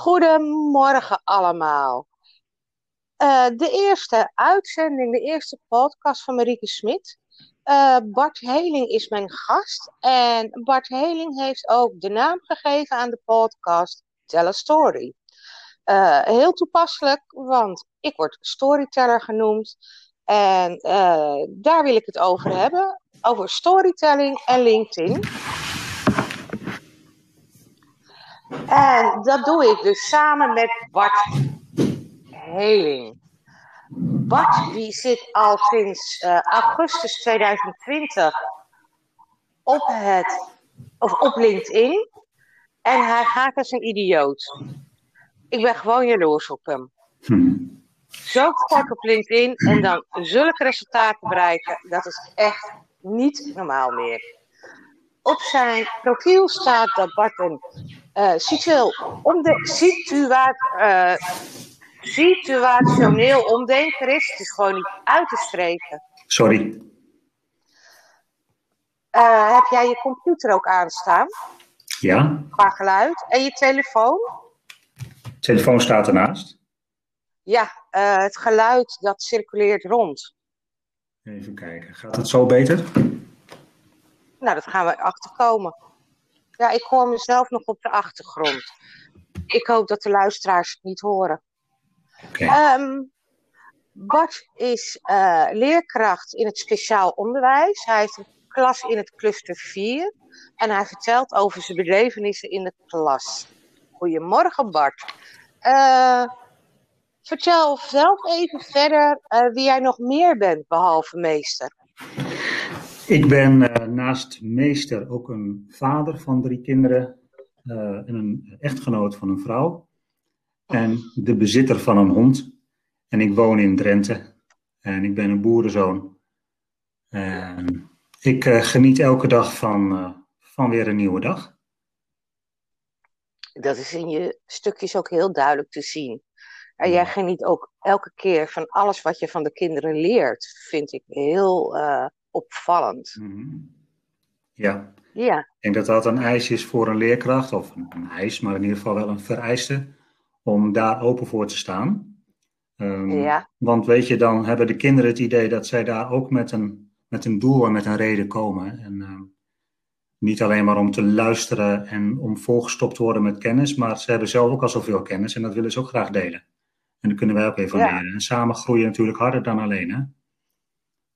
Goedemorgen allemaal. Uh, de eerste uitzending, de eerste podcast van Marieke Smit. Uh, Bart Heling is mijn gast. En Bart Heling heeft ook de naam gegeven aan de podcast Tell a Story. Uh, heel toepasselijk, want ik word storyteller genoemd. En daar wil ik het over hebben. Over storytelling en LinkedIn. En dat doe ik dus samen met Bart Heling. Bart die zit al sinds uh, augustus 2020 op, het, of op LinkedIn. En hij gaat als een idioot. Ik ben gewoon jaloers op hem. Hm. Zo kort op LinkedIn en dan zulke resultaten bereiken, dat is echt niet normaal meer. Op zijn profiel staat dat Bart een uh, om de situa uh, situationeel omdenker is. Het is gewoon niet uit te spreken. Sorry. Uh, heb jij je computer ook aanstaan? Ja. Qua geluid. En je telefoon? telefoon staat ernaast. Ja, het geluid dat circuleert rond. Even kijken. Gaat het zo beter? Nou, dat gaan we achterkomen. Ja, ik hoor mezelf nog op de achtergrond. Ik hoop dat de luisteraars het niet horen. Okay. Um, Bart is uh, leerkracht in het speciaal onderwijs. Hij heeft een klas in het cluster 4. En hij vertelt over zijn belevenissen in de klas. Goedemorgen Bart. Uh, vertel zelf even verder uh, wie jij nog meer bent, behalve meester. Ik ben uh, naast meester ook een vader van drie kinderen uh, en een echtgenoot van een vrouw. En de bezitter van een hond. En ik woon in Drenthe. En ik ben een boerenzoon. En ik uh, geniet elke dag van, van weer een nieuwe dag. Dat is in je stukjes ook heel duidelijk te zien. En jij geniet ook elke keer van alles wat je van de kinderen leert. Vind ik heel opvallend. Mm Ja. Ja. Ik denk dat dat een eis is voor een leerkracht, of een eis, maar in ieder geval wel een vereiste, om daar open voor te staan. Um, ja. Want weet je, dan hebben de kinderen het idee dat zij daar ook met een, met een doel en met een reden komen. En um, niet alleen maar om te luisteren en om volgestopt te worden met kennis, maar ze hebben zelf ook al zoveel kennis en dat willen ze ook graag delen. En daar kunnen wij ook even ja. leren. En samen groeien natuurlijk harder dan alleen. Hè?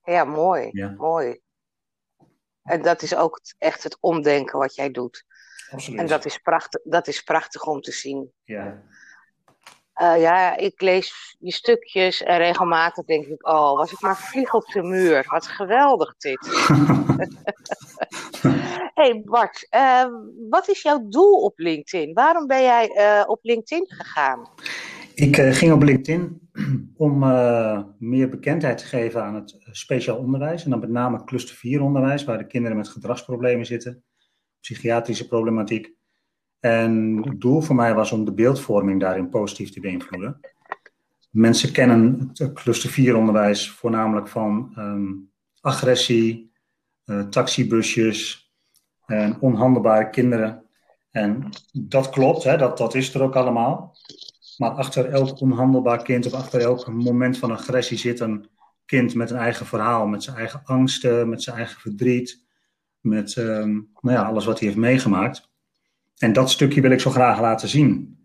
Ja, mooi. Mooi. En dat is ook echt het omdenken wat jij doet. Absoluut. En dat is prachtig, dat is prachtig om te zien. Ja. Uh, ja, ik lees je stukjes en regelmatig denk ik, oh, was ik maar vlieg op de muur. Wat geweldig dit. hey Bart, uh, wat is jouw doel op LinkedIn? Waarom ben jij uh, op LinkedIn gegaan? Ik uh, ging op LinkedIn om uh, meer bekendheid te geven aan het speciaal onderwijs. En dan met name cluster 4 onderwijs, waar de kinderen met gedragsproblemen zitten, psychiatrische problematiek. En het doel voor mij was om de beeldvorming daarin positief te beïnvloeden. Mensen kennen het cluster 4 onderwijs voornamelijk van um, agressie, taxibusjes en onhandelbare kinderen. En dat klopt, hè, dat, dat is er ook allemaal. Maar achter elk onhandelbaar kind of achter elk moment van agressie zit een kind met een eigen verhaal, met zijn eigen angsten, met zijn eigen verdriet, met um, nou ja, alles wat hij heeft meegemaakt. En dat stukje wil ik zo graag laten zien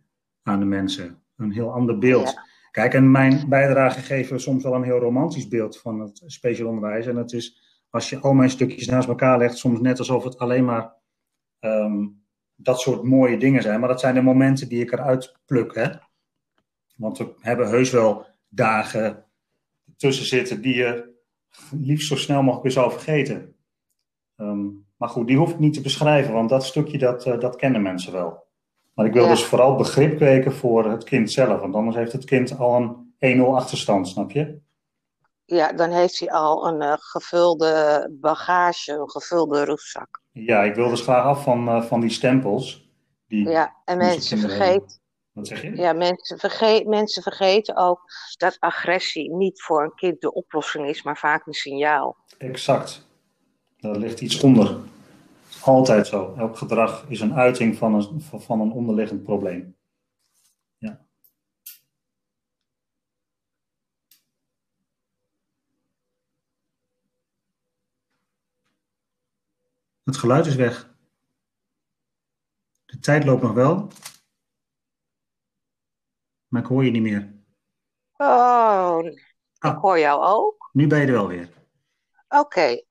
aan de mensen. Een heel ander beeld. Kijk, en mijn bijdrage geven soms wel een heel romantisch beeld van het speciaal onderwijs. En het is, als je al mijn stukjes naast elkaar legt, soms net alsof het alleen maar um, dat soort mooie dingen zijn. Maar dat zijn de momenten die ik eruit pluk. Hè? Want we hebben heus wel dagen tussen zitten die je liefst zo snel mogelijk weer zou vergeten. Um, maar goed, die hoef ik niet te beschrijven, want dat stukje dat, uh, dat kennen mensen wel. Maar ik wil ja. dus vooral begrip kweken voor het kind zelf, want anders heeft het kind al een 1-0 achterstand, snap je? Ja, dan heeft hij al een uh, gevulde bagage, een gevulde rugzak. Ja, ik wil dus graag af van, uh, van die stempels. Die ja, en mensen vergeten. Wat zeg je? Ja, mensen, vergeet, mensen vergeten ook dat agressie niet voor een kind de oplossing is, maar vaak een signaal. Exact. Daar ligt iets onder. Altijd zo. Elk gedrag is een uiting van een, van een onderliggend probleem. Ja. Het geluid is weg. De tijd loopt nog wel. Maar ik hoor je niet meer. Oh, Ah. ik hoor jou ook. Nu ben je er wel weer. Oké.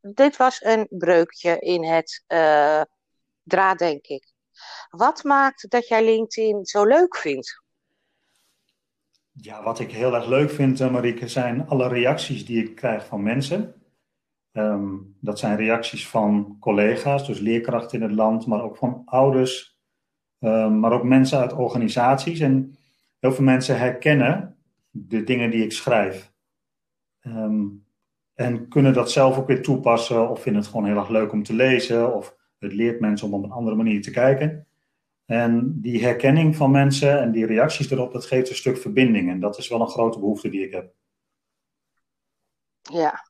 Dit was een breukje in het eh draad, denk ik. Wat maakt dat jij LinkedIn zo leuk vindt? Ja, wat ik heel erg leuk vind, eh, Marieke, zijn alle reacties die ik krijg van mensen. Ehm, dat zijn reacties van collega's, dus leerkrachten in het land, maar ook van ouders, ehm, maar ook mensen uit organisaties. En heel veel mensen herkennen de dingen die ik schrijf. Ehm, en kunnen dat zelf ook weer toepassen of vinden het gewoon heel erg leuk om te lezen of het leert mensen om op een andere manier te kijken. En die herkenning van mensen en die reacties erop, dat geeft een stuk verbinding. En dat is wel een grote behoefte die ik heb. Ja.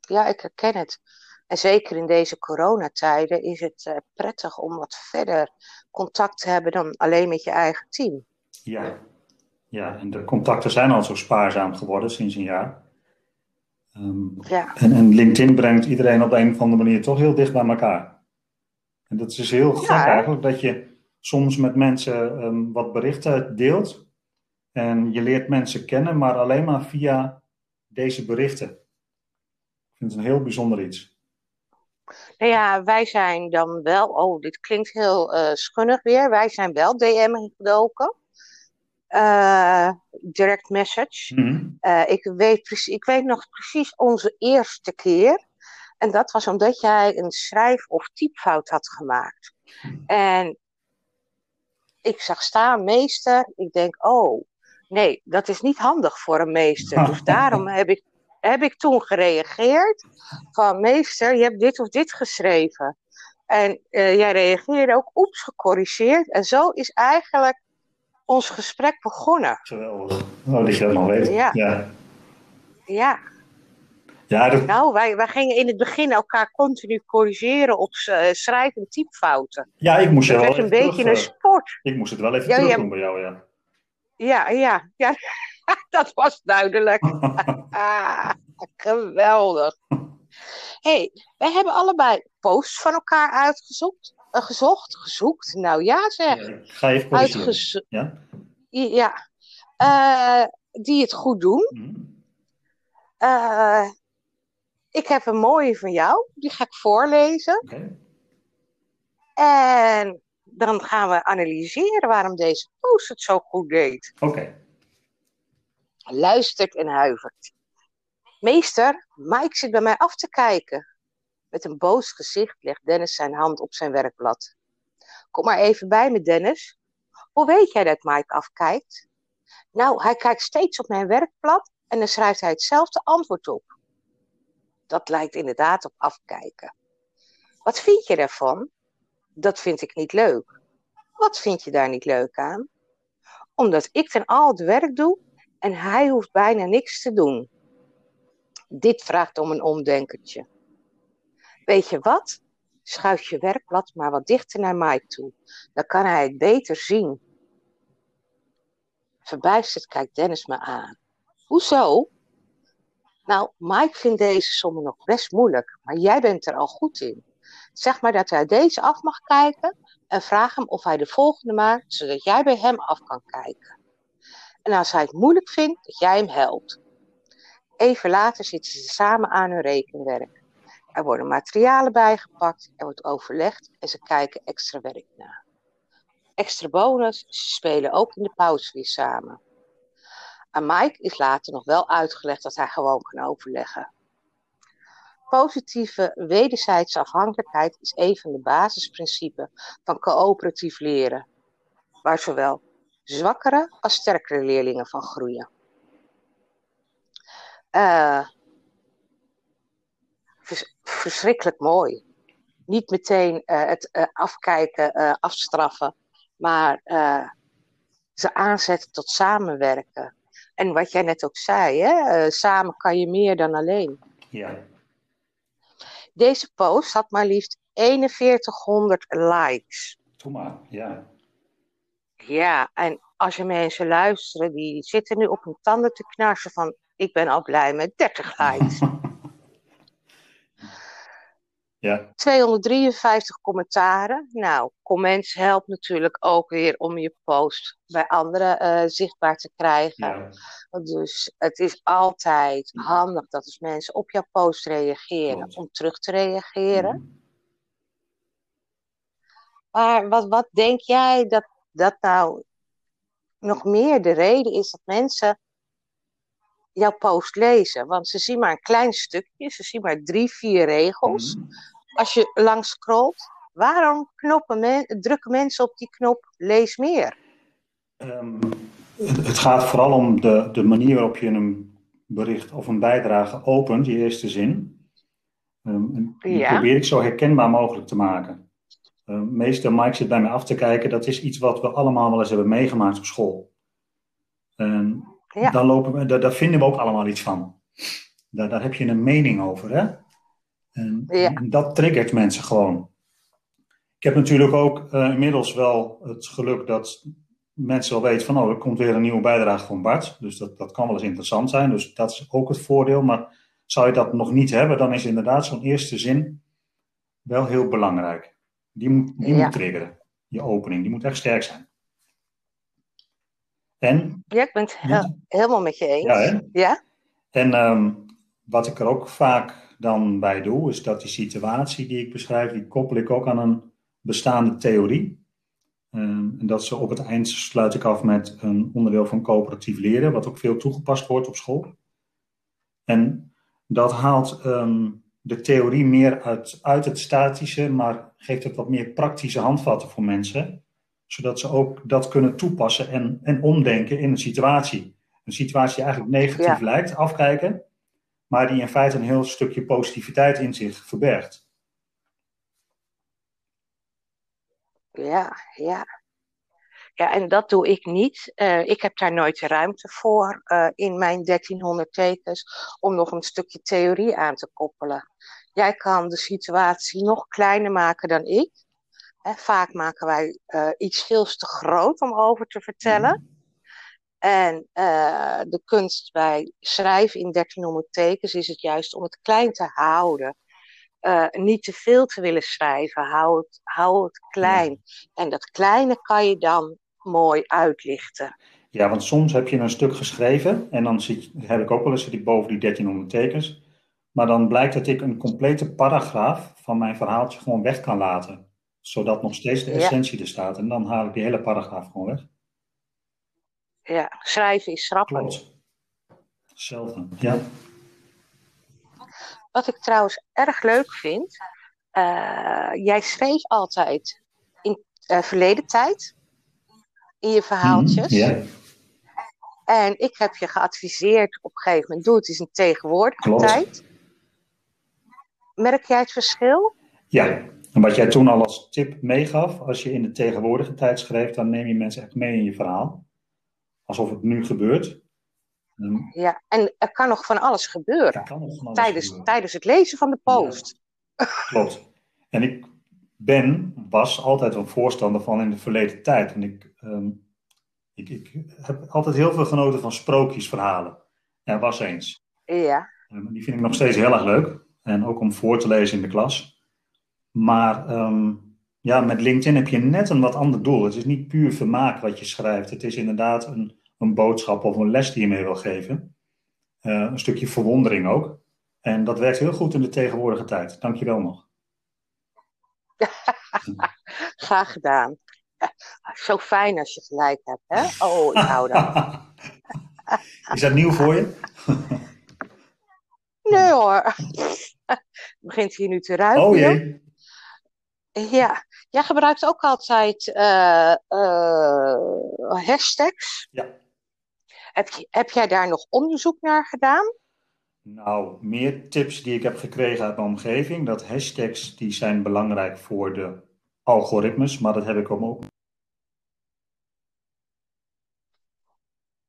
Ja, ik herken het. En zeker in deze coronatijden is het eh, prettig om wat verder contact te hebben dan alleen met je eigen team. Ja. ja, en de contacten zijn al zo spaarzaam geworden sinds een jaar. Ehm, Ja, en, en LinkedIn brengt iedereen op de een of andere manier toch heel dicht bij elkaar. En dat is heel gek Ja. eigenlijk, dat je soms met mensen ehm, wat berichten deelt. En je leert mensen kennen, maar alleen maar via deze berichten. Ik vind het een heel bijzonder iets. Nou ja, wij zijn dan wel, oh, dit klinkt heel eh, schunnig weer, wij zijn wel DM gedoken. Eh, direct message. Mhm. Eh, ik weet, ik weet nog precies onze eerste keer. En dat was omdat jij een schrijf- of typfout had gemaakt. En ik zag staan, meester. Ik denk, oh, nee, dat is niet handig voor een meester. Dus daarom heb ik, heb ik toen gereageerd van, meester, je hebt dit of dit geschreven. En eh, jij reageerde ook, oeps, gecorrigeerd. En zo is eigenlijk ons gesprek begonnen. Geweldig. Oh, dat je dat nog weet. Ja. ja. Ja. Ja, dat, Nou, wij, wij gingen in het begin elkaar continu corrigeren op uh, schrijf- en typfouten. ja, ik moest je Het wel werd een even beetje terug, een eh, sport. Ik moest het wel even Ja, terug doen bij jou, ja. Ja, ja, ja. dat was duidelijk. Ah, geweldig. hey, wij hebben allebei posts van elkaar uitgezocht. eh, gezocht, gezocht. Nou ja, zeg. Ja, ga even corrigeren. Uitgezocht. Ja? Ja. Eh, die het goed doen. Mhm. Eh, ik heb een mooie van jou. Die ga ik voorlezen. Oké. En dan gaan we analyseren waarom deze post het zo goed deed. Oké. Luistert en huivert. Meester, Mike zit bij mij af te kijken. Met een boos gezicht legt Dennis zijn hand op zijn werkblad. Kom maar even bij me, Dennis. Hoe weet jij dat Mike afkijkt? Nou, hij kijkt steeds op mijn werkblad en dan schrijft hij hetzelfde antwoord op. Dat lijkt inderdaad op afkijken. Wat vind je daarvan? Dat vind ik niet leuk. Wat vind je daar niet leuk aan? Omdat ik ten al het werk doe en hij hoeft bijna niks te doen. Dit vraagt om een omdenkertje. Weet je wat? Schuif je werkblad maar wat dichter naar Mike toe. Dan kan hij het beter zien. Verbijsterd kijkt Dennis me aan. Hoezo? Nou, Mike vindt deze sommen nog best moeilijk, maar jij bent er al goed in. Zeg maar dat hij deze af mag kijken en vraag hem of hij de volgende maakt, zodat jij bij hem af kan kijken. En als hij het moeilijk vindt, dat jij hem helpt. Even later zitten ze samen aan hun rekenwerk. Er worden materialen bijgepakt, er wordt overlegd en ze kijken extra werk na. Extra bonus, ze spelen ook in de pauze weer samen. Aan Mike is later nog wel uitgelegd dat hij gewoon kan overleggen. Positieve wederzijdse afhankelijkheid is een van de basisprincipes van coöperatief leren, waar zowel zwakkere als sterkere leerlingen van groeien. Uh, vers verschrikkelijk mooi. Niet meteen uh, het uh, afkijken, afstraffen, maar ze aanzetten tot samenwerken. En wat jij net ook zei, hè? samen kan je meer dan alleen. Ja. Deze post had maar liefst 4100 likes. Doe maar, ja. Ja, en als je mensen luisteren, die zitten nu op hun tanden te knarsen van... ik ben al blij met 30 likes. ja, Ja. 253 commentaren. Nou, comments helpt natuurlijk ook weer om je post bij anderen eh, zichtbaar te krijgen. Ja. Dus het is altijd handig dat als mensen op jouw post reageren, Klopt. om terug te reageren. Mhm. Maar wat, wat denk jij dat dat nou nog meer de reden is dat mensen jouw post lezen? Want ze zien maar een klein stukje, ze zien maar drie, vier regels. Mhm. Als je langs scrolt, waarom knoppen men, drukken mensen op die knop lees meer? Ehm, het, het gaat vooral om de, de manier waarop je een bericht of een bijdrage opent, die eerste zin. Ehm, en die Ja. probeer ik zo herkenbaar mogelijk te maken. Ehm, meester Mike zit bij mij af te kijken, dat is iets wat we allemaal wel eens hebben meegemaakt op school. En Ja. dan lopen we, daar, daar vinden we ook allemaal iets van. Daar, daar heb je een mening over, hè? En, Ja. en dat triggert mensen gewoon. Ik heb natuurlijk ook eh, inmiddels wel het geluk dat mensen wel weten van, oh, er komt weer een nieuwe bijdrage van Bart. Dus dat, dat kan wel eens interessant zijn. Dus dat is ook het voordeel. Maar zou je dat nog niet hebben, dan is inderdaad zo'n eerste zin wel heel belangrijk. Die moet, die Ja. moet triggeren. Je opening, die moet echt sterk zijn. En, Ja, ik ben het he- Ja. helemaal met je eens. ja, hè? Ja? En ehm, wat ik er ook vaak dan bij doe, is dat die situatie die ik beschrijf, die koppel ik ook aan een bestaande theorie. Ehm, en dat ze op het eind sluit ik af met een onderdeel van coöperatief leren, wat ook veel toegepast wordt op school. En dat haalt ehm, de theorie meer uit, uit het statische, maar geeft het wat meer praktische handvatten voor mensen, zodat ze ook dat kunnen toepassen en, en omdenken in een situatie. Een situatie die eigenlijk negatief Ja. lijkt, afkijken, maar die in feite een heel stukje positiviteit in zich verbergt. Ja, ja. Ja, en dat doe ik niet. Eh, ik heb daar nooit de ruimte voor eh, in mijn 1300 tekens om nog een stukje theorie aan te koppelen. Jij kan de situatie nog kleiner maken dan ik. Hè, vaak maken wij eh, iets veel te groot om over te vertellen. En de kunst bij schrijven in 1300 tekens is het juist om het klein te houden. Niet te veel te willen schrijven. Hou het, hou het klein. En dat kleine kan je dan mooi uitlichten. Ja, want soms heb je een stuk geschreven en dan zit, heb ik ook wel eens zit ik boven die 1300 tekens. Maar dan blijkt dat ik een complete paragraaf van mijn verhaaltje gewoon weg kan laten. Zodat nog steeds de Ja. essentie er staat. En dan haal ik die hele paragraaf gewoon weg. Ja, schrijven is schrappen. Klopt. Hetzelfde. Ja. Wat ik trouwens erg leuk vind. eh, jij schreef altijd in eh, verleden tijd. In je verhaaltjes. Ja, En ik heb je geadviseerd op een gegeven moment. Doe het eens in tegenwoordige Klopt. tijd. Merk jij het verschil? ja. En wat jij toen al als tip meegaf, als je in de tegenwoordige tijd schreef, dan neem je mensen echt mee in je verhaal. Alsof het nu gebeurt. Ja, en er kan nog van alles gebeuren. dat kan nog van alles Tijdens, gebeuren. tijdens het lezen van de post. Klopt. En ik ben, was altijd een voorstander van in de verleden tijd. En ik, ehm, ik, ik heb altijd heel veel genoten van sprookjesverhalen. Er was eens. Ja, Ehm, die vind ik nog steeds heel erg leuk. En ook om voor te lezen in de klas. Maar ehm, ja, met LinkedIn heb je net een wat ander doel. Het is niet puur vermaak wat je schrijft. Het is inderdaad een, een boodschap of een les die je mee wil geven. Eh, een stukje verwondering ook. En dat werkt heel goed in de tegenwoordige tijd. Dankjewel nog. graag gedaan. Zo fijn als je gelijk hebt, hè? Oh, ik hou dat. Is dat nieuw voor je? Nee hoor. Het begint hier nu te ruiken. Oh jee. Ja, jij gebruikt ook altijd eh, eh, hashtags. Ja. Heb, je- heb jij daar nog onderzoek naar gedaan? Nou, meer tips die ik heb gekregen uit mijn omgeving. Dat hashtags die zijn belangrijk voor de algoritmes, maar dat heb ik ook.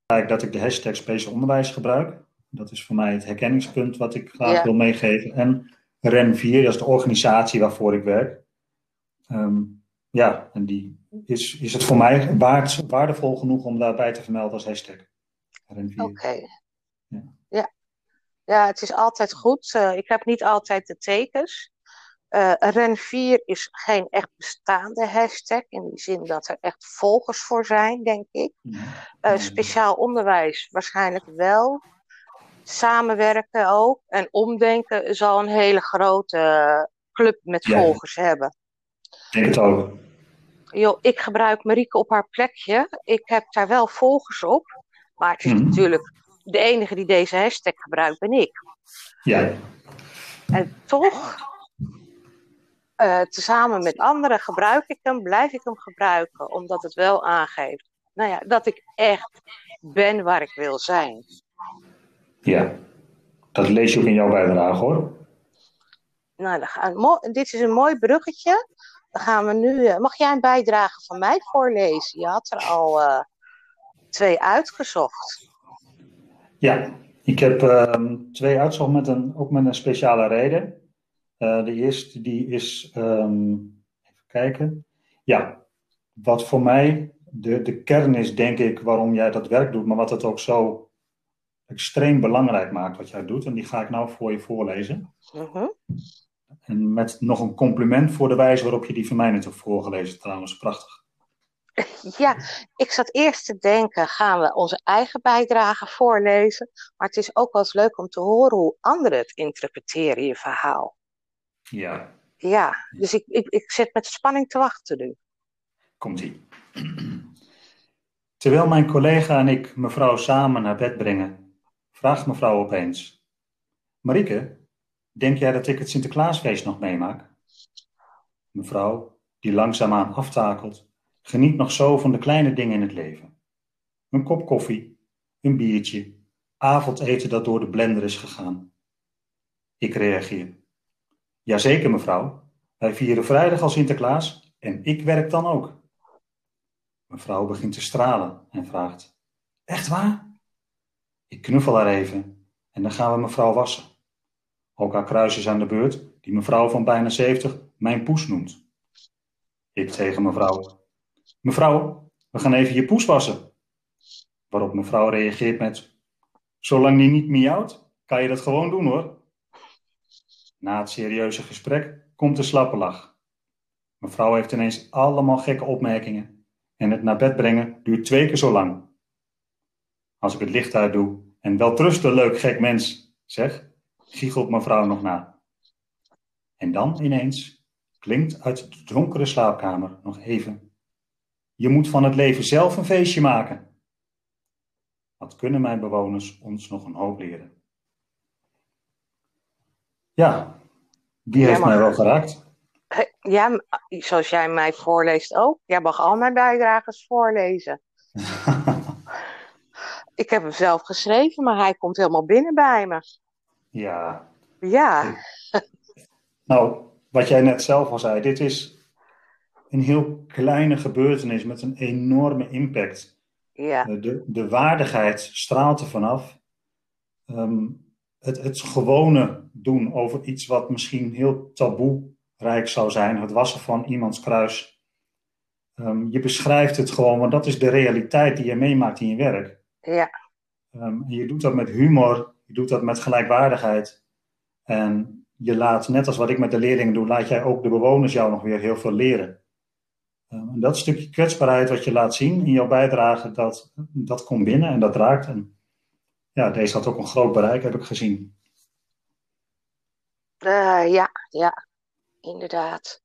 Dat ik de hashtag speciaal onderwijs gebruik. Dat is voor mij het herkenningspunt wat ik graag Ja. wil meegeven. En REN4, dat is de organisatie waarvoor ik werk. Ehm, ja, en die is, is het voor mij waard, waardevol genoeg om daarbij te vermelden als hashtag. REN4. Oké. Ja. Ja, het is altijd goed. Eh, ik heb niet altijd de tekens. Uh, Ren 4 is geen echt bestaande hashtag, in die zin dat er echt volgers voor zijn, denk ik. Uh, speciaal onderwijs waarschijnlijk wel. Samenwerken ook. En omdenken zal een hele grote club met volgers hebben. Ik denk het ook. Yo, ik gebruik Marieke op haar plekje. Ik heb daar wel volgers op. Maar het is mm. natuurlijk de enige die deze hashtag gebruikt, ben ik. Ja. En toch, uh, tezamen met anderen gebruik ik hem, blijf ik hem gebruiken, omdat het wel aangeeft nou ja, dat ik echt ben waar ik wil zijn. Ja, dat lees je ook in jouw bijdrage hoor. Nou, dan gaan, dit is een mooi bruggetje. Dan gaan we nu. Uh, mag jij een bijdrage van mij voorlezen? Je had er al uh, twee uitgezocht. Ja, ik heb uh, twee uitgezocht met een, ook met een speciale reden. Uh, de eerste die is, um, even kijken. Ja, wat voor mij de, de kern is, denk ik, waarom jij dat werk doet, maar wat het ook zo extreem belangrijk maakt wat jij doet. En die ga ik nou voor je voorlezen. -huh. En met nog een compliment voor de wijze waarop je die van mij net hebt voorgelezen, trouwens. Prachtig. Ja, ik zat eerst te denken, gaan we onze eigen bijdrage voorlezen? Maar het is ook wel eens leuk om te horen hoe anderen het interpreteren, je verhaal. Ja. Ja, dus ik, ik, ik zit met spanning te wachten nu. Komt-ie. Terwijl mijn collega en ik mevrouw samen naar bed brengen, vraagt mevrouw opeens: Marieke, denk jij dat ik het Sinterklaasfeest nog meemaak? Mevrouw, die langzaamaan aftakelt, geniet nog zo van de kleine dingen in het leven. Een kop koffie, een biertje, avondeten dat door de blender is gegaan. Ik reageer. Jazeker, mevrouw. Wij vieren vrijdag al Sinterklaas en ik werk dan ook. Mevrouw begint te stralen en vraagt: Echt waar? Ik knuffel haar even en dan gaan we mevrouw wassen. Ook haar kruis is aan de beurt, die mevrouw van bijna 70 mijn poes noemt. Ik tegen mevrouw: Mevrouw, we gaan even je poes wassen. Waarop mevrouw reageert met: Zolang die niet miauwt, kan je dat gewoon doen hoor. Na het serieuze gesprek komt de slappe lach. Mevrouw heeft ineens allemaal gekke opmerkingen en het naar bed brengen duurt twee keer zo lang. Als ik het licht uit doe en wel trusten, leuk gek mens, zeg, giechelt mevrouw nog na. En dan ineens klinkt uit de donkere slaapkamer nog even. Je moet van het leven zelf een feestje maken. Wat kunnen mijn bewoners ons nog een hoop leren? Ja, die heeft mij wel geraakt. Ja, zoals jij mij voorleest ook. Jij mag al mijn bijdragers voorlezen. ik heb hem zelf geschreven, maar hij komt helemaal binnen bij me. Ja. Ja. nou, wat jij net zelf al zei, dit is een heel kleine gebeurtenis met een enorme impact. Ja. De, de waardigheid straalt er vanaf. Um, het, het gewone doen over iets wat misschien heel taboe rijk zou zijn, het wassen van iemands kruis. Um, je beschrijft het gewoon, want dat is de realiteit die je meemaakt in je werk. Ja. Um, je doet dat met humor, je doet dat met gelijkwaardigheid. En je laat, net als wat ik met de leerlingen doe, laat jij ook de bewoners jou nog weer heel veel leren. Um, en dat stukje kwetsbaarheid wat je laat zien in jouw bijdrage, dat, dat komt binnen en dat raakt. En ja, deze had ook een groot bereik, heb ik gezien. Uh, ja, ja inderdaad.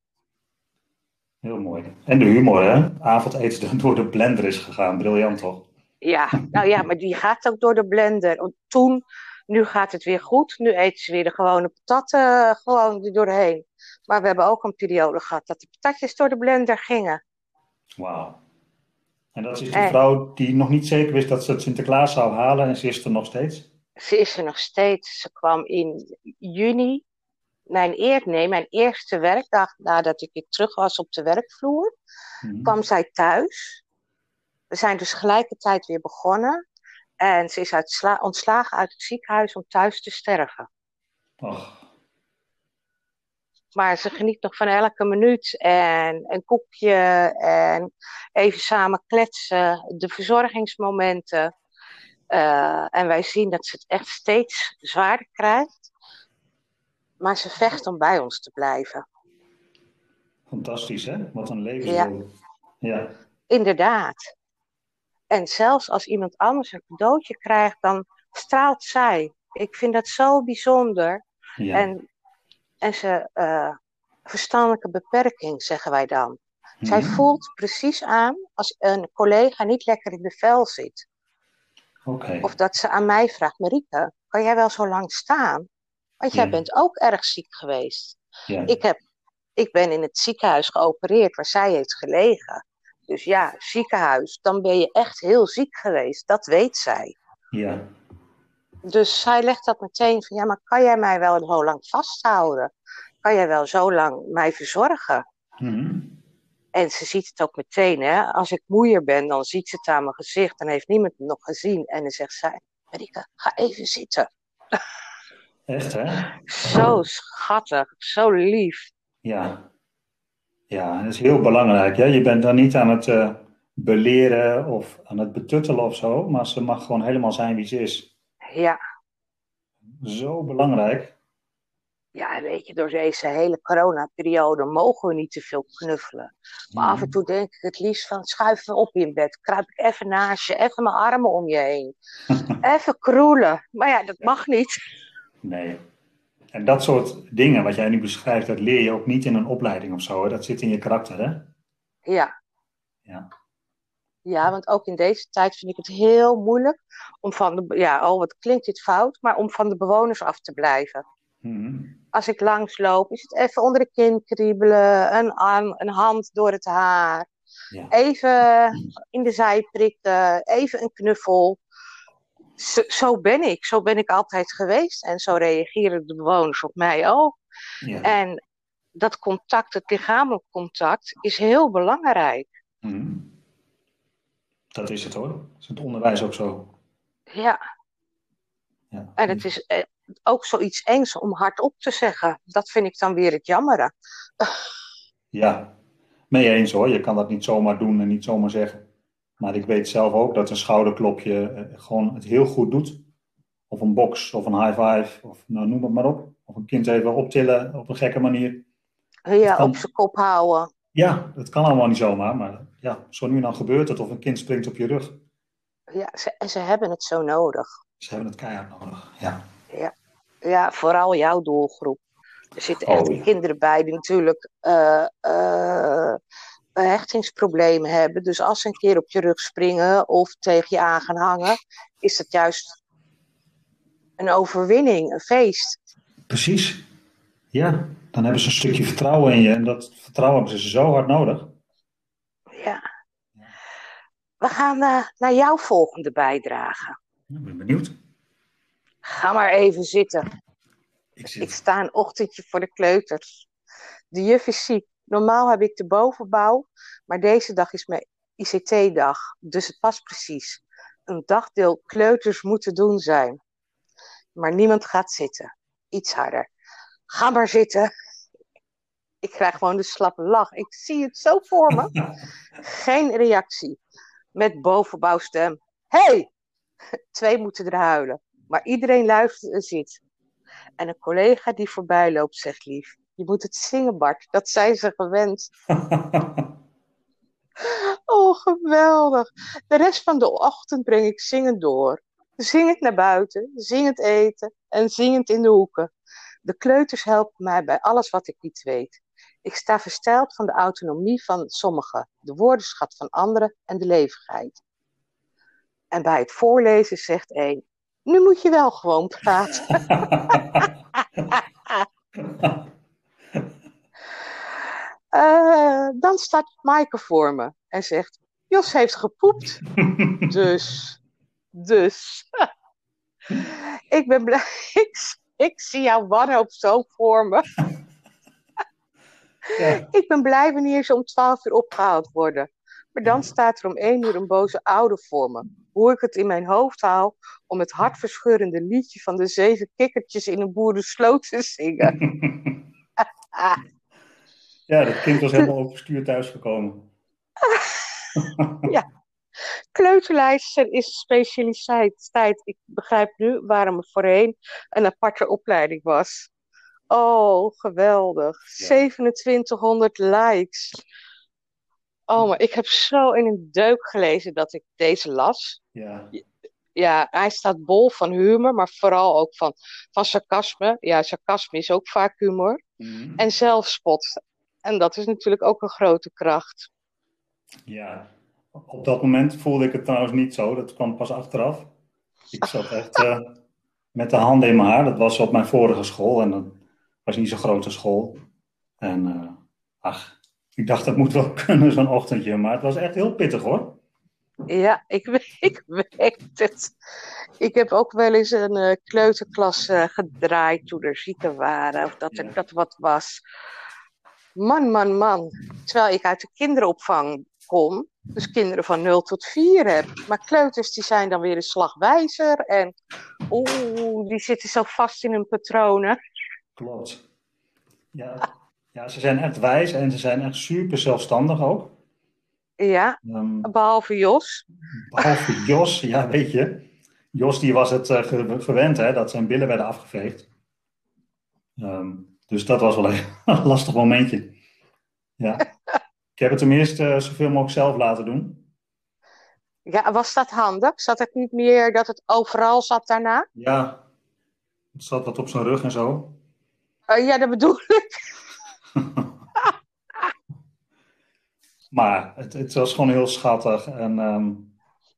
Heel mooi. En de humor, hè? Avondeten door de blender is gegaan. Briljant, toch? Ja, nou ja, maar die gaat ook door de blender. Toen, nu gaat het weer goed. Nu eten ze weer de gewone patatten eh, gewoon er doorheen. Maar we hebben ook een periode gehad dat de patatjes door de blender gingen. Wauw. En dat is die vrouw die nog niet zeker wist dat ze het Sinterklaas zou halen en ze is er nog steeds? Ze is er nog steeds. Ze kwam in juni mijn, eer, nee, mijn eerste werkdag nadat ik weer terug was op de werkvloer, mhm. kwam zij thuis. We zijn dus gelijkertijd weer begonnen. En ze is ontslagen uit het ziekenhuis om thuis te sterven. Maar ze geniet nog van elke minuut. En een koekje en even samen kletsen. De verzorgingsmomenten. Uh, en wij zien dat ze het echt steeds zwaarder krijgt. Maar ze vecht om bij ons te blijven. Fantastisch, hè? Wat een levensdoel. Ja. ja. Inderdaad. En zelfs als iemand anders een cadeautje krijgt, dan straalt zij. Ik vind dat zo bijzonder. Ja. En, en ze, uh, verstandelijke beperking, zeggen wij dan. Zij mhm. voelt precies aan als een collega niet lekker in de vel zit. Okay. Of dat ze aan mij vraagt, Marike, kan jij wel zo lang staan? Want jij bent ook erg ziek geweest. Ja. Ik, heb, ik ben in het ziekenhuis geopereerd waar zij heeft gelegen. Dus ja, ziekenhuis, dan ben je echt heel ziek geweest. Dat weet zij. Ja. Dus zij legt dat meteen van, ja, maar kan jij mij wel zo lang vasthouden? Kan jij wel zo lang mij verzorgen? Mm En ze ziet het ook meteen, hè. Als ik moeier ben, dan ziet ze het aan mijn gezicht. Dan heeft niemand het nog gezien. En dan zegt zij, Marika, ga even zitten. Echt, hè? Zo schattig, zo lief. Ja. Ja, dat is heel belangrijk. Hè? Je bent dan niet aan het uh, beleren of aan het betuttelen of zo, maar ze mag gewoon helemaal zijn wie ze is. Ja. Zo belangrijk. Ja, weet je, door deze hele coronaperiode mogen we niet te veel knuffelen. Maar af en toe denk ik het liefst van schuif op in bed. Kruip ik even naast je, even mijn armen om je heen. even kroelen. Maar ja, dat mag niet. Nee. En dat soort dingen wat jij nu beschrijft, dat leer je ook niet in een opleiding of zo. Hè? Dat zit in je karakter, hè? Ja. Ja. Ja, want ook in deze tijd vind ik het heel moeilijk om van de, ja, oh wat klinkt dit fout, maar om van de bewoners af te blijven. Mm Als ik langsloop, is het even onder de kin kriebelen, een arm, een hand door het haar, ja. even in de zij prikken, even een knuffel zo, zo, ben ik. Zo ben ik altijd geweest. En zo reageren de bewoners op mij ook. Ja. En dat contact, het lichamelijk contact, is heel belangrijk. Mm. Dat is het hoor. is het onderwijs ook zo. Ja. ja. En het is eh, ook zoiets engs om hardop te zeggen. Dat vind ik dan weer het jammere. ja, mee eens hoor. Je kan dat niet zomaar doen en niet zomaar zeggen. Maar ik weet zelf ook dat een schouderklopje eh, gewoon het heel goed doet. Of een box, of een high five, of nou, noem het maar op. Of een kind even optillen op een gekke manier. Ja, kan... op zijn kop houden. Ja, dat kan allemaal niet zomaar. Maar ja, zo nu en dan gebeurt het. Of een kind springt op je rug. Ja, ze, en ze hebben het zo nodig. Ze hebben het keihard nodig, ja. Ja, ja vooral jouw doelgroep. Er zitten echt oh, ja. kinderen bij die natuurlijk uh, uh, hechtingsproblemen hebben. Dus als ze een keer op je rug springen of tegen je aan gaan hangen, is dat juist een overwinning, een feest. Precies. Ja, dan hebben ze een stukje vertrouwen in je en dat vertrouwen hebben ze zo hard nodig. Ja. We gaan uh, naar jouw volgende bijdrage. Ik ben benieuwd. Ga maar even zitten. Ik, zit. ik sta een ochtendje voor de kleuters. De juf is ziek. Normaal heb ik de bovenbouw, maar deze dag is mijn ICT-dag. Dus het past precies. Een dagdeel kleuters moeten doen zijn. Maar niemand gaat zitten. Iets harder. Ga maar zitten. Ik krijg gewoon de slappe lach. Ik zie het zo voor me. Geen reactie. Met bovenbouwstem. Hey! Twee moeten er huilen. Maar iedereen luistert en zit. En een collega die voorbij loopt zegt lief. Je moet het zingen, Bart. Dat zijn ze gewend. oh, geweldig. De rest van de ochtend breng ik zingend door. Zingend naar buiten, zingend eten en zingend in de hoeken. De kleuters helpen mij bij alles wat ik niet weet. Ik sta versteld van de autonomie van sommigen, de woordenschat van anderen en de leefheid. En bij het voorlezen zegt een: Nu moet je wel gewoon praten. Uh, dan staat Maaike voor me en zegt: Jos heeft gepoept. dus, dus. ik ben blij. Ik, ik zie jouw wanhoop zo voor me. Ja. Ik ben blij wanneer ze om 12 uur opgehaald worden. Maar dan staat er om 1 uur een boze oude voor me. Hoe ik het in mijn hoofd haal om het hartverscheurende liedje van de zeven kikkertjes in een boerensloot te zingen. Ja, dat kind was helemaal overstuur thuisgekomen. ja. Kleuterlijster is specialiteit. Ik begrijp nu waarom het voorheen een aparte opleiding was. Oh, geweldig. 2700 likes. Oh, maar ik heb zo in een deuk gelezen dat ik deze las. Ja. Ja, hij staat bol van humor, maar vooral ook van, van sarcasme. Ja, sarcasme is ook vaak humor. Mhm. En zelfspot. En dat is natuurlijk ook een grote kracht. Ja, op dat moment voelde ik het trouwens niet zo. Dat kwam pas achteraf. Ik zat echt eh, met de handen in mijn haar. Dat was op mijn vorige school en dat was niet zo'n grote school. En eh, ach, ik dacht dat moet wel kunnen zo'n ochtendje, maar het was echt heel pittig hoor. Ja, ik, ik weet het. Ik heb ook wel eens een eh, kleuterklas eh, gedraaid toen er zieken waren. Of dat er Ja. dat wat was. Man, man, man. Terwijl ik uit de kinderopvang kom. Dus kinderen van 0 tot 4 heb. Maar kleuters die zijn dan weer een slag wijzer. En oeh, die zitten zo vast in hun patronen. Klopt. Ja, ja, ze zijn echt wijs en ze zijn echt super zelfstandig ook. Ja, Ehm, behalve Jos. behalve Jos, ja weet je. Jos die was het eh, ge- gewend hè, dat zijn billen werden afgeveegd. Ehm, dus dat was wel een lastig momentje. Ja. Ik heb het tenminste eh, zoveel mogelijk zelf laten doen. Ja, was dat handig? Zat het niet meer dat het overal zat daarna? Ja, het zat wat op zijn rug en zo. Eh, ja, dat bedoel ik. Maar het, het was gewoon heel schattig en ehm,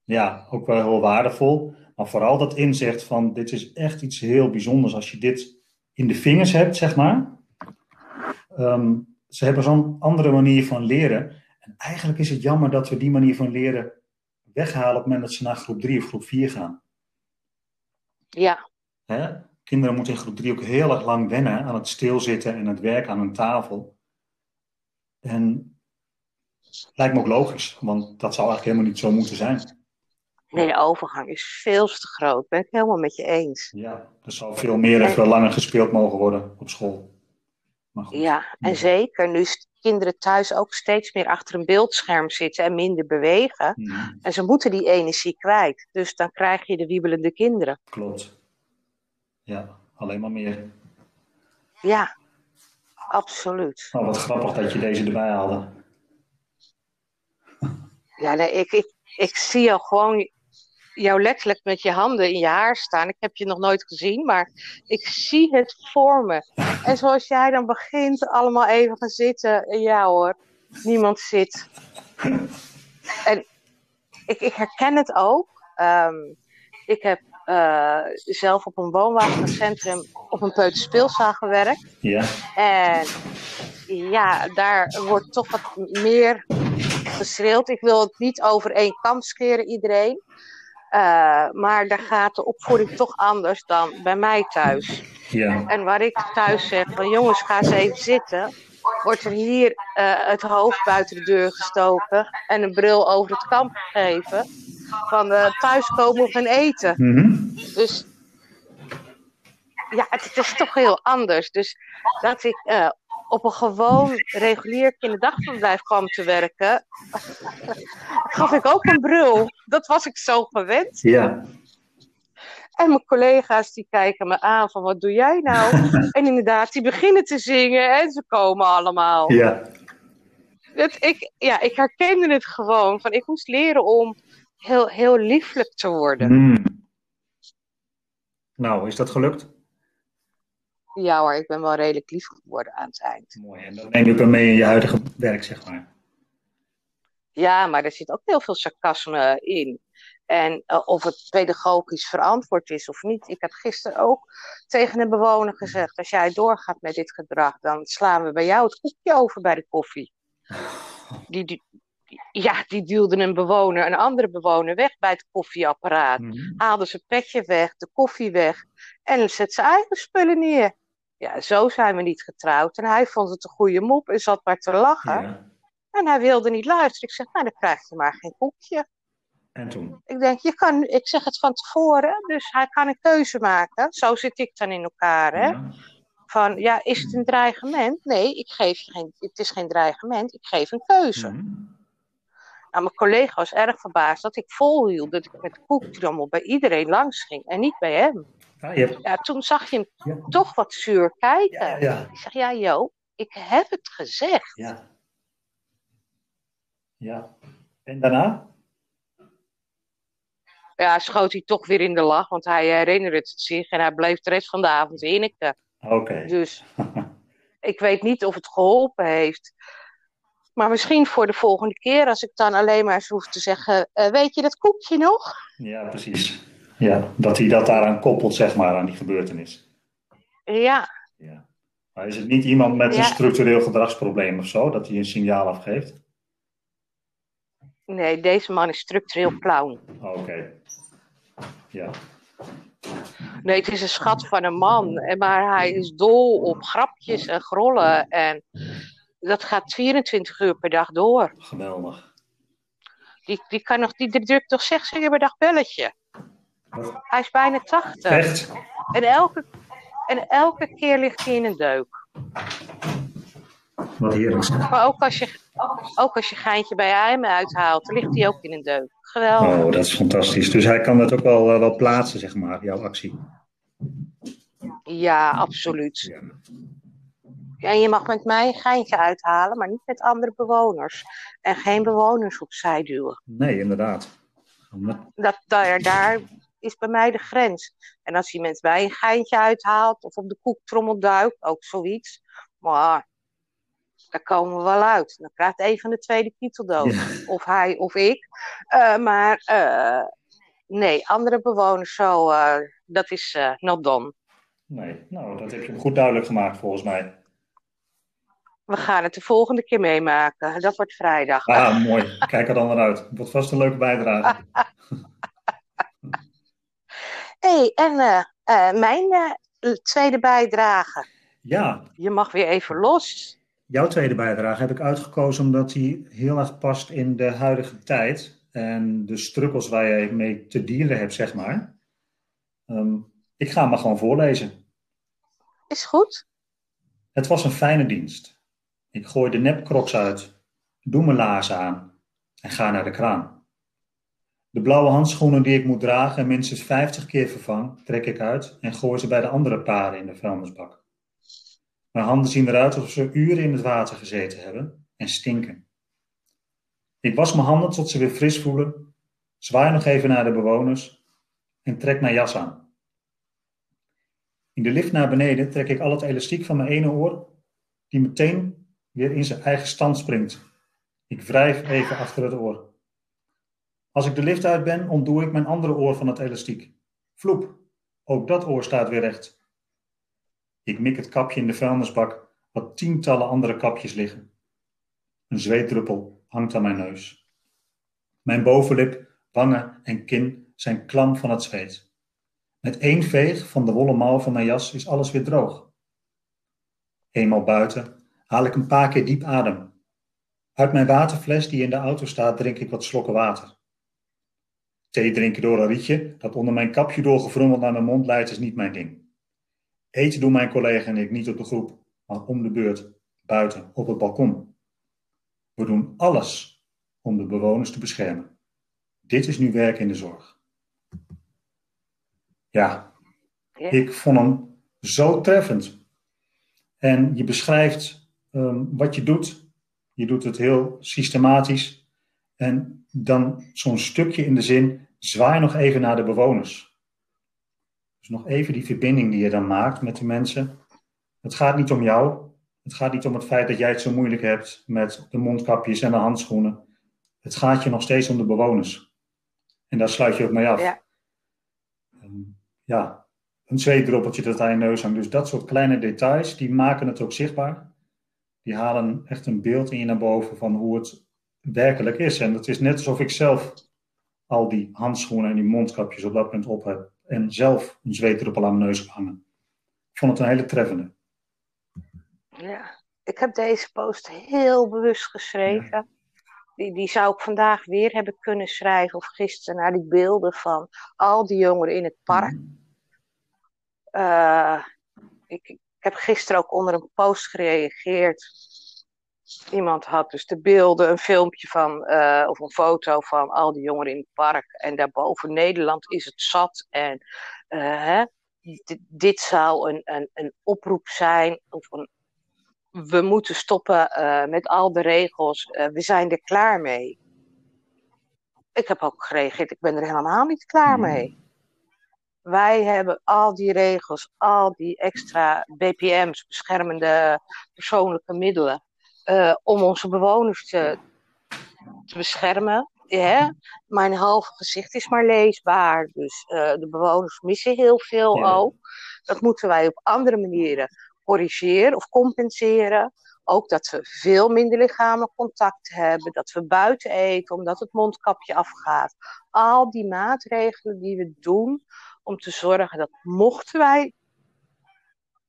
ja, ook wel heel waardevol. Maar vooral dat inzicht van dit is echt iets heel bijzonders als je dit in de vingers hebt, zeg maar. Ehm, ze hebben zo'n andere manier van leren. En eigenlijk is het jammer dat we die manier van leren weghalen op het moment dat ze naar groep 3 of groep 4 gaan. Ja, Hè? Kinderen moeten in groep 3 ook heel erg lang wennen aan het stilzitten en het werk aan een tafel. En lijkt me ook logisch, want dat zou eigenlijk helemaal niet zo moeten zijn. nee, de overgang is veel te groot. Ben ik helemaal met je eens. Ja, er zou veel meer en veel langer gespeeld mogen worden op school. Maar goed. Ja, en zeker nu kinderen thuis ook steeds meer achter een beeldscherm zitten en minder bewegen. Mhm, En ze moeten die energie kwijt. Dus dan krijg je de wiebelende kinderen. klopt. Ja, alleen maar meer. Ja, absoluut. Nou, wat grappig dat je deze erbij haalde. Ja, nee, ik, ik, ik zie jou gewoon jou letterlijk met je handen in je haar staan. Ik heb je nog nooit gezien, maar ik zie het voor me. En zoals jij dan begint, allemaal even gaan zitten. En Ja hoor, niemand zit. En ik, ik herken het ook. Ehm, ik heb eh, zelf op een woonwagencentrum op een peuterspeelzaal gewerkt. Ja, En ja, daar wordt toch wat meer geschreeuwd. Ik wil het niet over één kam scheren, iedereen. Eh, maar daar gaat de opvoeding toch anders dan bij mij thuis. ja, En waar ik thuis zeg van jongens, ga eens even zitten. Wordt er hier eh, het hoofd buiten de deur gestoken en een bril over het kamp gegeven. Van eh, thuiskomen of eten. Mhm. Dus ja, het, het is toch heel anders. Dus dat ik eh, op een gewoon regulier kinderdagverblijf kwam te werken, gaf ik ook een bril. Dat was ik zo gewend. ja, En mijn collega's die kijken me aan van wat doe jij nou? en inderdaad, die beginnen te zingen en ze komen allemaal. ja. Dat ik, ja, ik herkende het gewoon. Van, ik moest leren om heel, heel lieflijk te worden. Mm. Nou, is dat gelukt? Ja hoor, ik ben wel redelijk lief geworden aan het eind. Mooi, en dat neem je ook mee in je huidige werk, zeg maar. Ja, maar er zit ook heel veel sarcasme in. En eh, of het pedagogisch verantwoord is of niet. Ik heb gisteren ook tegen een bewoner gezegd: als jij doorgaat met dit gedrag, dan slaan we bij jou het koekje over bij de koffie. Die, die, ja, die duwde een bewoner, een andere bewoner weg bij het koffieapparaat. Mhm. Haalde zijn petje weg, de koffie weg en zet zijn eigen spullen neer. Ja, zo zijn we niet getrouwd. En hij vond het een goede mop en zat maar te lachen. Ja. En hij wilde niet luisteren. Ik zeg, nou, dan krijg je maar geen koekje. En toen? Ik denk, je kan, ik zeg het van tevoren, dus hij kan een keuze maken. Zo zit ik dan in elkaar, hè. Ja. Van, ja, is het een dreigement? Nee, ik geef je geen, het is geen dreigement, ik geef een keuze. Mhm. Nou, mijn collega was erg verbaasd dat ik volhield dat ik met dan bij iedereen langs ging en niet bij hem. Ah, hebt... Ja, toen zag je hem ja. toch wat zuur kijken. Ja, ja, Ik zeg, ja Jo, ik heb het gezegd. ja. Ja. En daarna? Ja, schoot hij toch weer in de lach, want hij herinnerde het zich en hij bleef de rest van de avond inniken. Oké. Dus ik weet niet of het geholpen heeft. Maar misschien voor de volgende keer, als ik dan alleen maar eens hoef te zeggen: eh, Weet je dat koekje nog? Ja, precies. Ja, dat hij dat daaraan koppelt, zeg maar, aan die gebeurtenis. Ja, Ja. Maar is het niet iemand met een structureel gedragsprobleem of zo, dat hij een signaal afgeeft? Nee, deze man is structureel clown. Oh, Oké. Ja. Nee, het is een schat van een man, maar hij is dol op grapjes en grollen. En dat gaat 24 uur per dag door. Geweldig. Die, die, kan nog, die drukt toch zes keer per dag belletje. Hij is bijna 80. Echt? En elke, en elke keer ligt hij in een deuk. Wat heerlijk. Maar ook als je, ook als je geintje bij hem uithaalt, ligt hij ook in een deuk. Geweldig. Oh, dat is fantastisch. Dus hij kan dat ook wel, eh, wel plaatsen, zeg maar, jouw actie. Ja, absoluut. Ja. Ja, en je mag met mij een geintje uithalen, maar niet met andere bewoners. En geen bewoners opzij duwen. Nee, inderdaad. Dat, daar, daar is bij mij de grens. En als met mij een geintje uithaalt of op de koektrommel duikt, ook zoiets. Maar daar komen we wel uit. Dan krijgt een van de tweede. Ja. Of hij of ik. Eh, maar eh, nee, andere bewoners zo, eh, dat is not done. Nee, nou, dat heb je goed duidelijk gemaakt, volgens mij. We gaan het de volgende keer meemaken. Dat wordt vrijdag. Ah, mooi. Kijk er dan naar uit. Het wordt vast een leuke bijdrage. hey, en mijn tweede bijdrage. Ja, Je mag weer even los. Jouw tweede bijdrage heb ik uitgekozen omdat die heel erg past in de huidige tijd. En de strukkels waar je mee te dealen hebt, zeg maar. Ehm, ik ga hem maar gewoon voorlezen. Is goed? Het was een fijne dienst. Ik gooi de nepkroks uit, doe mijn laarzen aan en ga naar de kraan. De blauwe handschoenen die ik moet dragen en minstens 50 keer vervang, trek ik uit en gooi ze bij de andere paren in de vuilnisbak. Mijn handen zien eruit alsof ze uren in het water gezeten hebben en stinken. Ik was mijn handen tot ze weer fris voelen, zwaai nog even naar de bewoners en trek mijn jas aan. In de lift naar beneden trek ik al het elastiek van mijn ene oor, die meteen weer in zijn eigen stand springt. Ik wrijf even achter het oor. Als ik de lift uit ben, ontdoe ik mijn andere oor van het elastiek. Vloep, ook dat oor staat weer recht. Ik mik het kapje in de vuilnisbak, wat tientallen andere kapjes liggen. Een zweetdruppel hangt aan mijn neus. Mijn bovenlip, wangen en kin zijn klam van het zweet. Met één veeg van de wollen mouw van mijn jas is alles weer droog. Eenmaal buiten haal ik een paar keer diep adem. Uit mijn waterfles die in de auto staat drink ik wat slokken water. Thee drinken door een rietje dat onder mijn kapje doorgevrummeld naar mijn mond leidt is niet mijn ding. Eten doen mijn collega en ik niet op de groep, maar om de beurt, buiten, op het balkon. We doen alles om de bewoners te beschermen. Dit is nu werk in de zorg. Ja, ik vond hem zo treffend. En je beschrijft ehm, wat je doet. Je doet het heel systematisch. En dan zo'n stukje in de zin, zwaai nog even naar de bewoners. Dus nog even die verbinding die je dan maakt met de mensen. Het gaat niet om jou. Het gaat niet om het feit dat jij het zo moeilijk hebt met de mondkapjes en de handschoenen. Het gaat je nog steeds om de bewoners. En daar sluit je ook mee af. Ja. Ehm, ja, een zweetdruppeltje dat aan je neus hangt. Dus dat soort kleine details, die maken het ook zichtbaar. Die halen echt een beeld in je naar boven van hoe het werkelijk is. En het is net alsof ik zelf al die handschoenen en die mondkapjes op dat punt op heb. En zelf een zweetdruppel aan mijn neus hangen. Ik vond het een hele treffende. Ja, ik heb deze post heel bewust geschreven. Die, die zou ik vandaag weer hebben kunnen schrijven, of gisteren, naar die beelden van al die jongeren in het park. Eh, ik, ik heb gisteren ook onder een post gereageerd. Iemand had dus de beelden, een filmpje van, eh, of een foto van al die jongeren in het park. En daarboven Nederland is het zat. En eh, hè, dit, zou een, een, een oproep zijn, of een, we moeten stoppen uh, met al de regels, we zijn er klaar mee. Ik heb ook gereageerd, ik ben er helemaal niet klaar Mhm. mee. Wij hebben al die regels, al die extra BPM's, beschermende persoonlijke middelen, uh, om onze bewoners te, te beschermen. Ja, mijn halve gezicht is maar leesbaar, dus uh, de bewoners missen heel veel Ja. ook. Dat moeten wij op andere manieren corrigeren of compenseren. Ook dat we veel minder lichamelijk contact hebben, dat we buiten eten omdat het mondkapje afgaat. Al die maatregelen die we doen om te zorgen dat mochten wij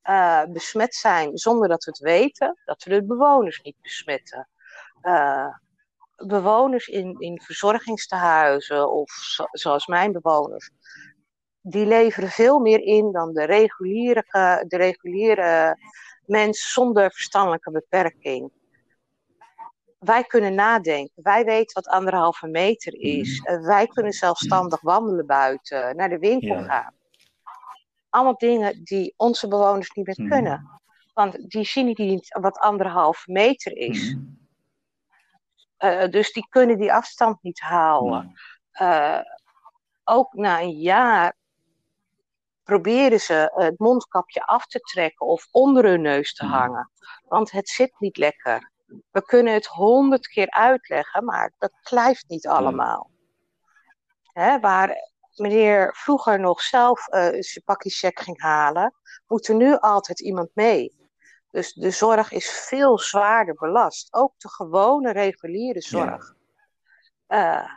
uh, besmet zijn zonder dat we het weten, dat we de bewoners niet besmetten. Uh, bewoners in, in verzorgingstehuizen of zo, zoals mijn bewoners, die leveren veel meer in dan de reguliere, de reguliere mens zonder verstandelijke beperking. Wij kunnen nadenken. Wij weten wat anderhalve meter is. Mhm. Wij kunnen zelfstandig wandelen buiten, naar de winkel Ja. gaan. Allemaal dingen die onze bewoners niet meer Mhm. kunnen. Want die zien niet wat anderhalve meter is. Mhm. Uh, dus die kunnen die afstand niet houden. Uh, ook na een jaar proberen ze het mondkapje af te trekken of onder hun neus te hangen. Want het zit niet lekker. We kunnen het honderd keer uitleggen, maar dat blijft niet allemaal. Hè, waar meneer vroeger nog zelf uh, zijn pakje check ging halen, moet er nu altijd iemand mee. Dus de zorg is veel zwaarder belast. Ook de gewone reguliere zorg. Ja. Uh,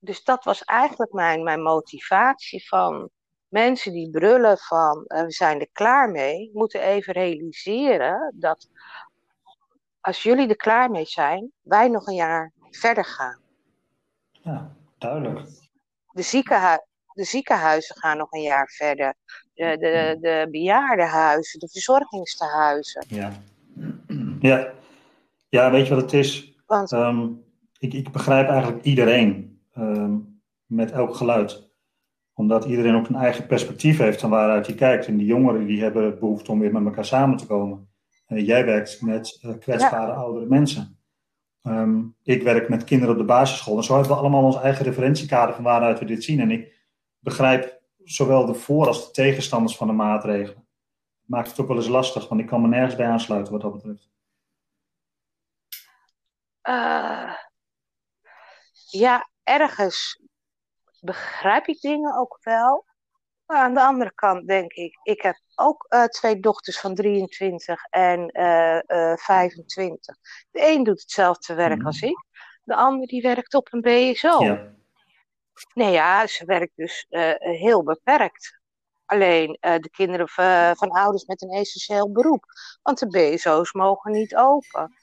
dus dat was eigenlijk mijn, mijn motivatie van mensen die brullen van uh, we zijn er klaar mee, moeten even realiseren dat als jullie er klaar mee zijn, wij nog een jaar verder gaan. Ja, duidelijk. De, ziekenhu de ziekenhuizen gaan nog een jaar verder. De, de, de bejaardenhuizen, de verzorgingstehuizen. Ja. Ja. ja, weet je wat het is? Want, um, ik, ik begrijp eigenlijk iedereen um, met elk geluid omdat iedereen ook een eigen perspectief heeft van waaruit je kijkt. En die jongeren die hebben behoefte om weer met elkaar samen te komen. Uh, jij werkt met uh, kwetsbare ja. oudere mensen. Um, ik werk met kinderen op de basisschool. En zo hebben we allemaal ons eigen referentiekader van waaruit we dit zien. En ik begrijp zowel de voor- als de tegenstanders van de maatregelen. Maakt het ook wel eens lastig, want ik kan me nergens bij aansluiten wat dat betreft. Uh, ja, ergens begrijp ik dingen ook wel. Maar aan de andere kant denk ik, ik heb ook uh, twee dochters van 23 en uh, uh, 25. De een doet hetzelfde werk Mhm. als ik. De ander die werkt op een BSO. Ja. Nee ja, ze werkt dus heel beperkt. Alleen de kinderen van ouders met een essentieel beroep. Want de BSO's mogen niet open.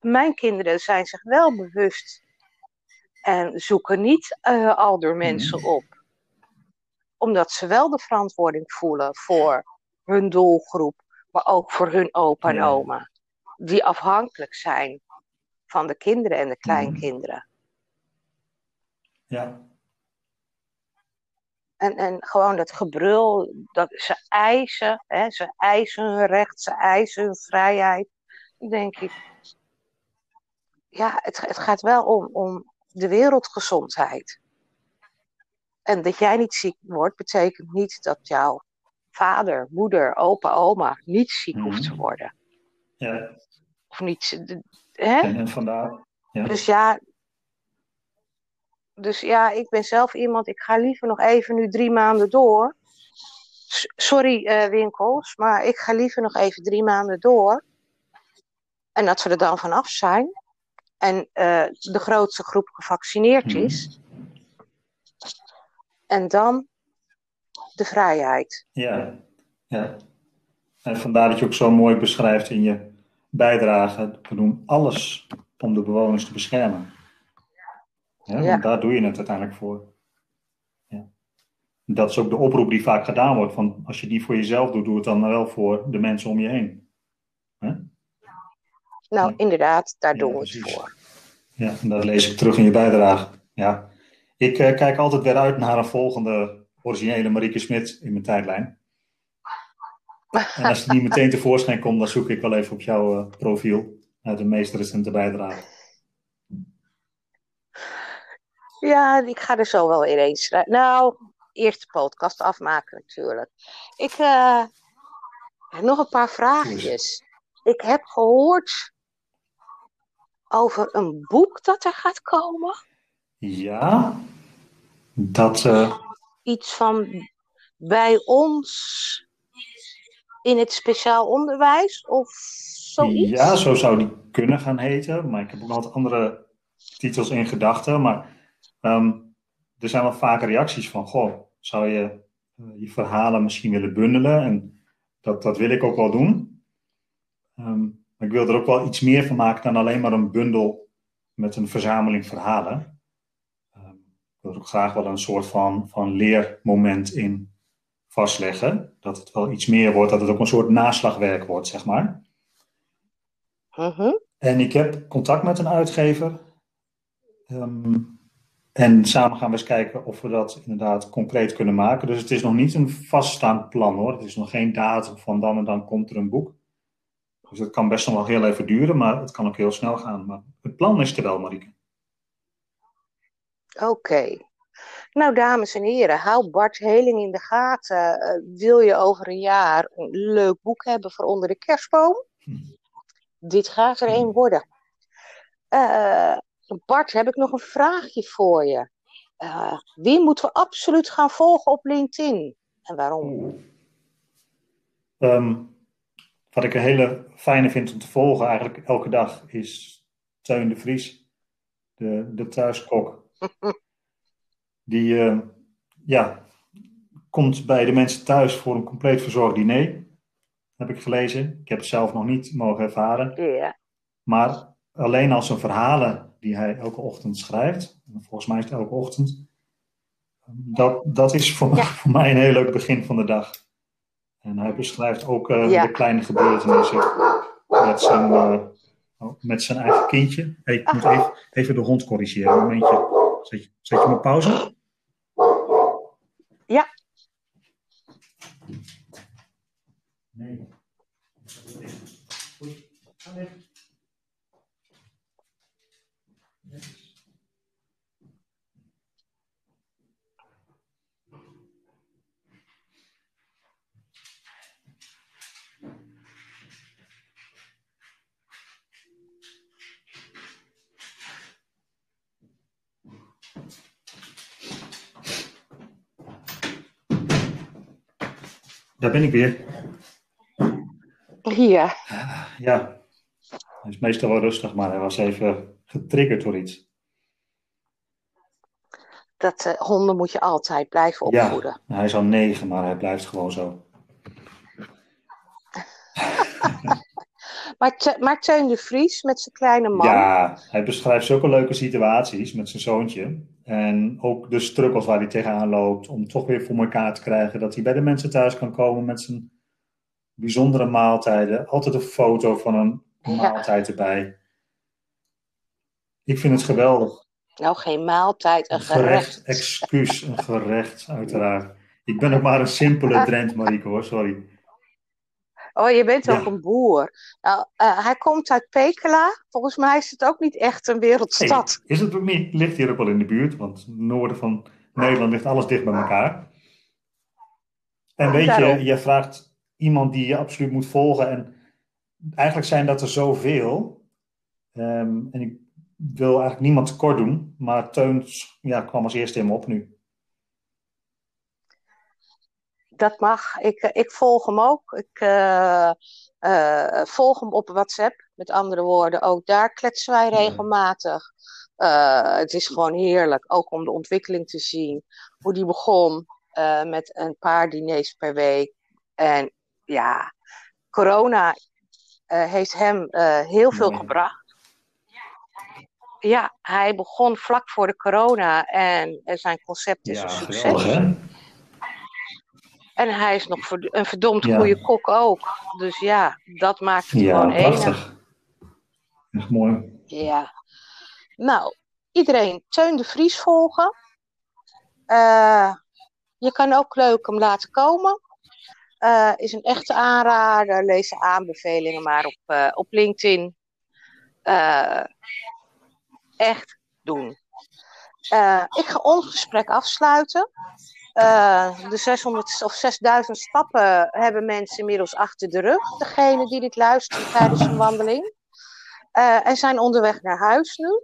Mijn kinderen zijn zich wel bewust en zoeken niet uh, al door mensen op. Omdat ze wel de verantwoording voelen voor hun doelgroep, maar ook voor hun opa en oma. Die afhankelijk zijn van de kinderen en de kleinkinderen. Ja. En, en gewoon dat gebrul, dat ze eisen, hè, ze eisen hun recht, ze eisen hun vrijheid. Dan denk ik, ja, het, het gaat wel om, om de wereldgezondheid. En dat jij niet ziek wordt, betekent niet dat jouw vader, moeder, opa, oma niet ziek Mhm. hoeft te worden. ja. Of niet, hè? En, vandaar. Ja. Dus ja, dus ja, ik ben zelf iemand, ik ga liever nog even nu drie maanden door. S- Sorry eh, winkels, maar ik ga liever nog even drie maanden door. En dat we er dan vanaf zijn. En eh, de grootste groep gevaccineerd Mhm. is. En dan de vrijheid. Ja, ja. En vandaar dat je ook zo mooi beschrijft in je bijdrage. We doen alles om de bewoners te beschermen. Ja, Ja. Want daar doe je het uiteindelijk voor. Ja. Dat is ook de oproep die vaak gedaan wordt. Van als je die voor jezelf doet, doe het dan wel voor de mensen om je heen. Hè? Nou, Ja. inderdaad, daar doen we het voor. Ja, en dat lees ik terug in je bijdrage. Ja. Ik eh, kijk altijd weer uit naar een volgende originele Marieke Smit in mijn tijdlijn. En als het niet meteen tevoorschijn komt, dan zoek ik wel even op jouw uh, profiel uit de meest recente bijdrage. Ja, ik ga er zo wel in eens. Nou, eerst de podcast afmaken natuurlijk. Ik uh, nog een paar vraagjes. Ik heb gehoord over een boek dat er gaat komen. Ja, dat. Uh... Iets van bij ons in het speciaal onderwijs of zoiets? Ja, zo zou die kunnen gaan heten. Maar ik heb ook nog wat andere titels in gedachten. Maar um, er zijn wel vaak reacties van: Goh, zou je uh, je verhalen misschien willen bundelen? En dat, dat wil ik ook wel doen. Um, maar ik wil er ook wel iets meer van maken dan alleen maar een bundel met een verzameling verhalen. Ik wil er ook graag wel een soort van, van leermoment in vastleggen. Dat het wel iets meer wordt, dat het ook een soort naslagwerk wordt, zeg maar. Uh En ik heb contact met een uitgever. Um, en samen gaan we eens kijken of we dat inderdaad concreet kunnen maken. Dus het is nog niet een vaststaand plan hoor. Het is nog geen datum van dan en dan komt er een boek. Dus het kan best nog wel heel even duren, maar het kan ook heel snel gaan. Maar het plan is er wel, Marieke. Oké. Nou, dames en heren, hou Bart Heling in de gaten. Uh, wil je over een jaar een leuk boek hebben voor onder de kerstboom? Hm. Dit gaat er een worden. Uh, Bart, heb ik nog een vraagje voor je. Uh, wie moeten we absoluut gaan volgen op LinkedIn? En waarom? Um, wat ik een hele fijne vind om te volgen, eigenlijk elke dag, is Teun de Vries, de, de thuiskok. Die uh, ja, komt bij de mensen thuis voor een compleet verzorgd diner. Heb ik gelezen. Ik heb het zelf nog niet mogen ervaren. Yeah. Maar alleen als zijn verhalen die hij elke ochtend schrijft, volgens mij is het elke ochtend, dat, dat is voor, ja. voor mij een heel leuk begin van de dag. En hij beschrijft ook uh, ja. de kleine gebeurtenissen met zijn, uh, met zijn eigen kindje. Hey, ik moet even, even de hond corrigeren. Een momentje. Zet je, zet je hem op pauze? Ja. Nee. Goed. Daar ben ik weer. Ja. Ja. Hij is meestal wel rustig, maar hij was even getriggerd door iets. Dat uh, honden moet je altijd blijven opvoeden. Ja, hij is al negen, maar hij blijft gewoon zo. Maar, maar Teun de Vries met zijn kleine man. Ja, hij beschrijft zulke leuke situaties met zijn zoontje. En ook de struggles waar hij tegenaan loopt om toch weer voor elkaar te krijgen. Dat hij bij de mensen thuis kan komen met zijn bijzondere maaltijden. Altijd een foto van een maaltijd erbij. Ik vind het geweldig. Nou, geen maaltijd, een, gerecht. gerecht. Excuus, een gerecht, uiteraard. Ik ben ook maar een simpele Drent, Marieke, hoor, sorry. Oh, je bent ook een boer. Nou, uh, hij komt uit Pekela. Volgens mij is het ook niet echt een wereldstad. is het ook niet? Ligt hier ook wel in de buurt, want noorden van Nederland ligt alles dicht bij elkaar. En weet je, je vraagt iemand die je absoluut moet volgen. En eigenlijk zijn dat er zoveel. Um, en ik wil eigenlijk niemand tekort doen, maar Teuns ja, kwam als eerste in me op nu dat mag. Ik, eh, ik volg hem ook. Ik uh, uh, volg hem op WhatsApp. Met andere woorden, ook daar kletsen wij regelmatig. Het is gewoon heerlijk, ook om de ontwikkeling te zien. Hoe die begon met een paar diners per week. En ja, corona heeft hem heel veel gebracht. Ja, hij begon vlak voor de corona en zijn concept is ja, een succes. Geweldig, en hij is nog een verdomd goede kok ook. Dus ja, dat maakt het ja, gewoon prachtig. Echt mooi. Ja. Nou, iedereen Teun de Vries volgen. Uh, Je kan ook leuk hem laten komen. Uh, is een echte aanrader. Lees de aanbevelingen maar op, uh, op LinkedIn. Echt doen. ik ga ons gesprek afsluiten. De 600 of 6000 stappen hebben mensen inmiddels achter de rug. Degene die dit luisteren tijdens een wandeling. en zijn onderweg naar huis nu.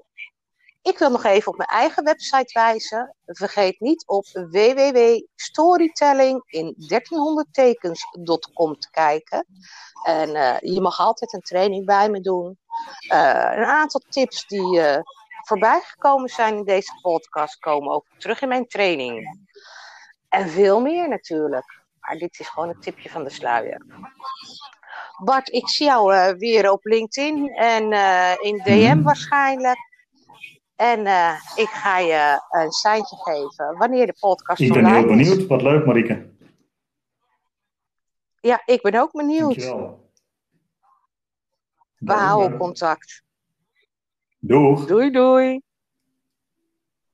Ik wil nog even op mijn eigen website wijzen. Vergeet niet op www.storytelling in 1300tekens.com te kijken. En uh, je mag altijd een training bij me doen. Een aantal tips die voorbij gekomen zijn in deze podcast komen ook terug in mijn training. En veel meer natuurlijk. Maar dit is gewoon een tipje van de sluier. Bart, ik zie jou weer op LinkedIn en in DM waarschijnlijk. En uh, ik ga je een seintje geven wanneer de podcast Ik ben heel benieuwd. Wat leuk, Marieke. Ja, ik ben ook benieuwd. Dankjewel. We houden contact. Doeg. Doei, doei.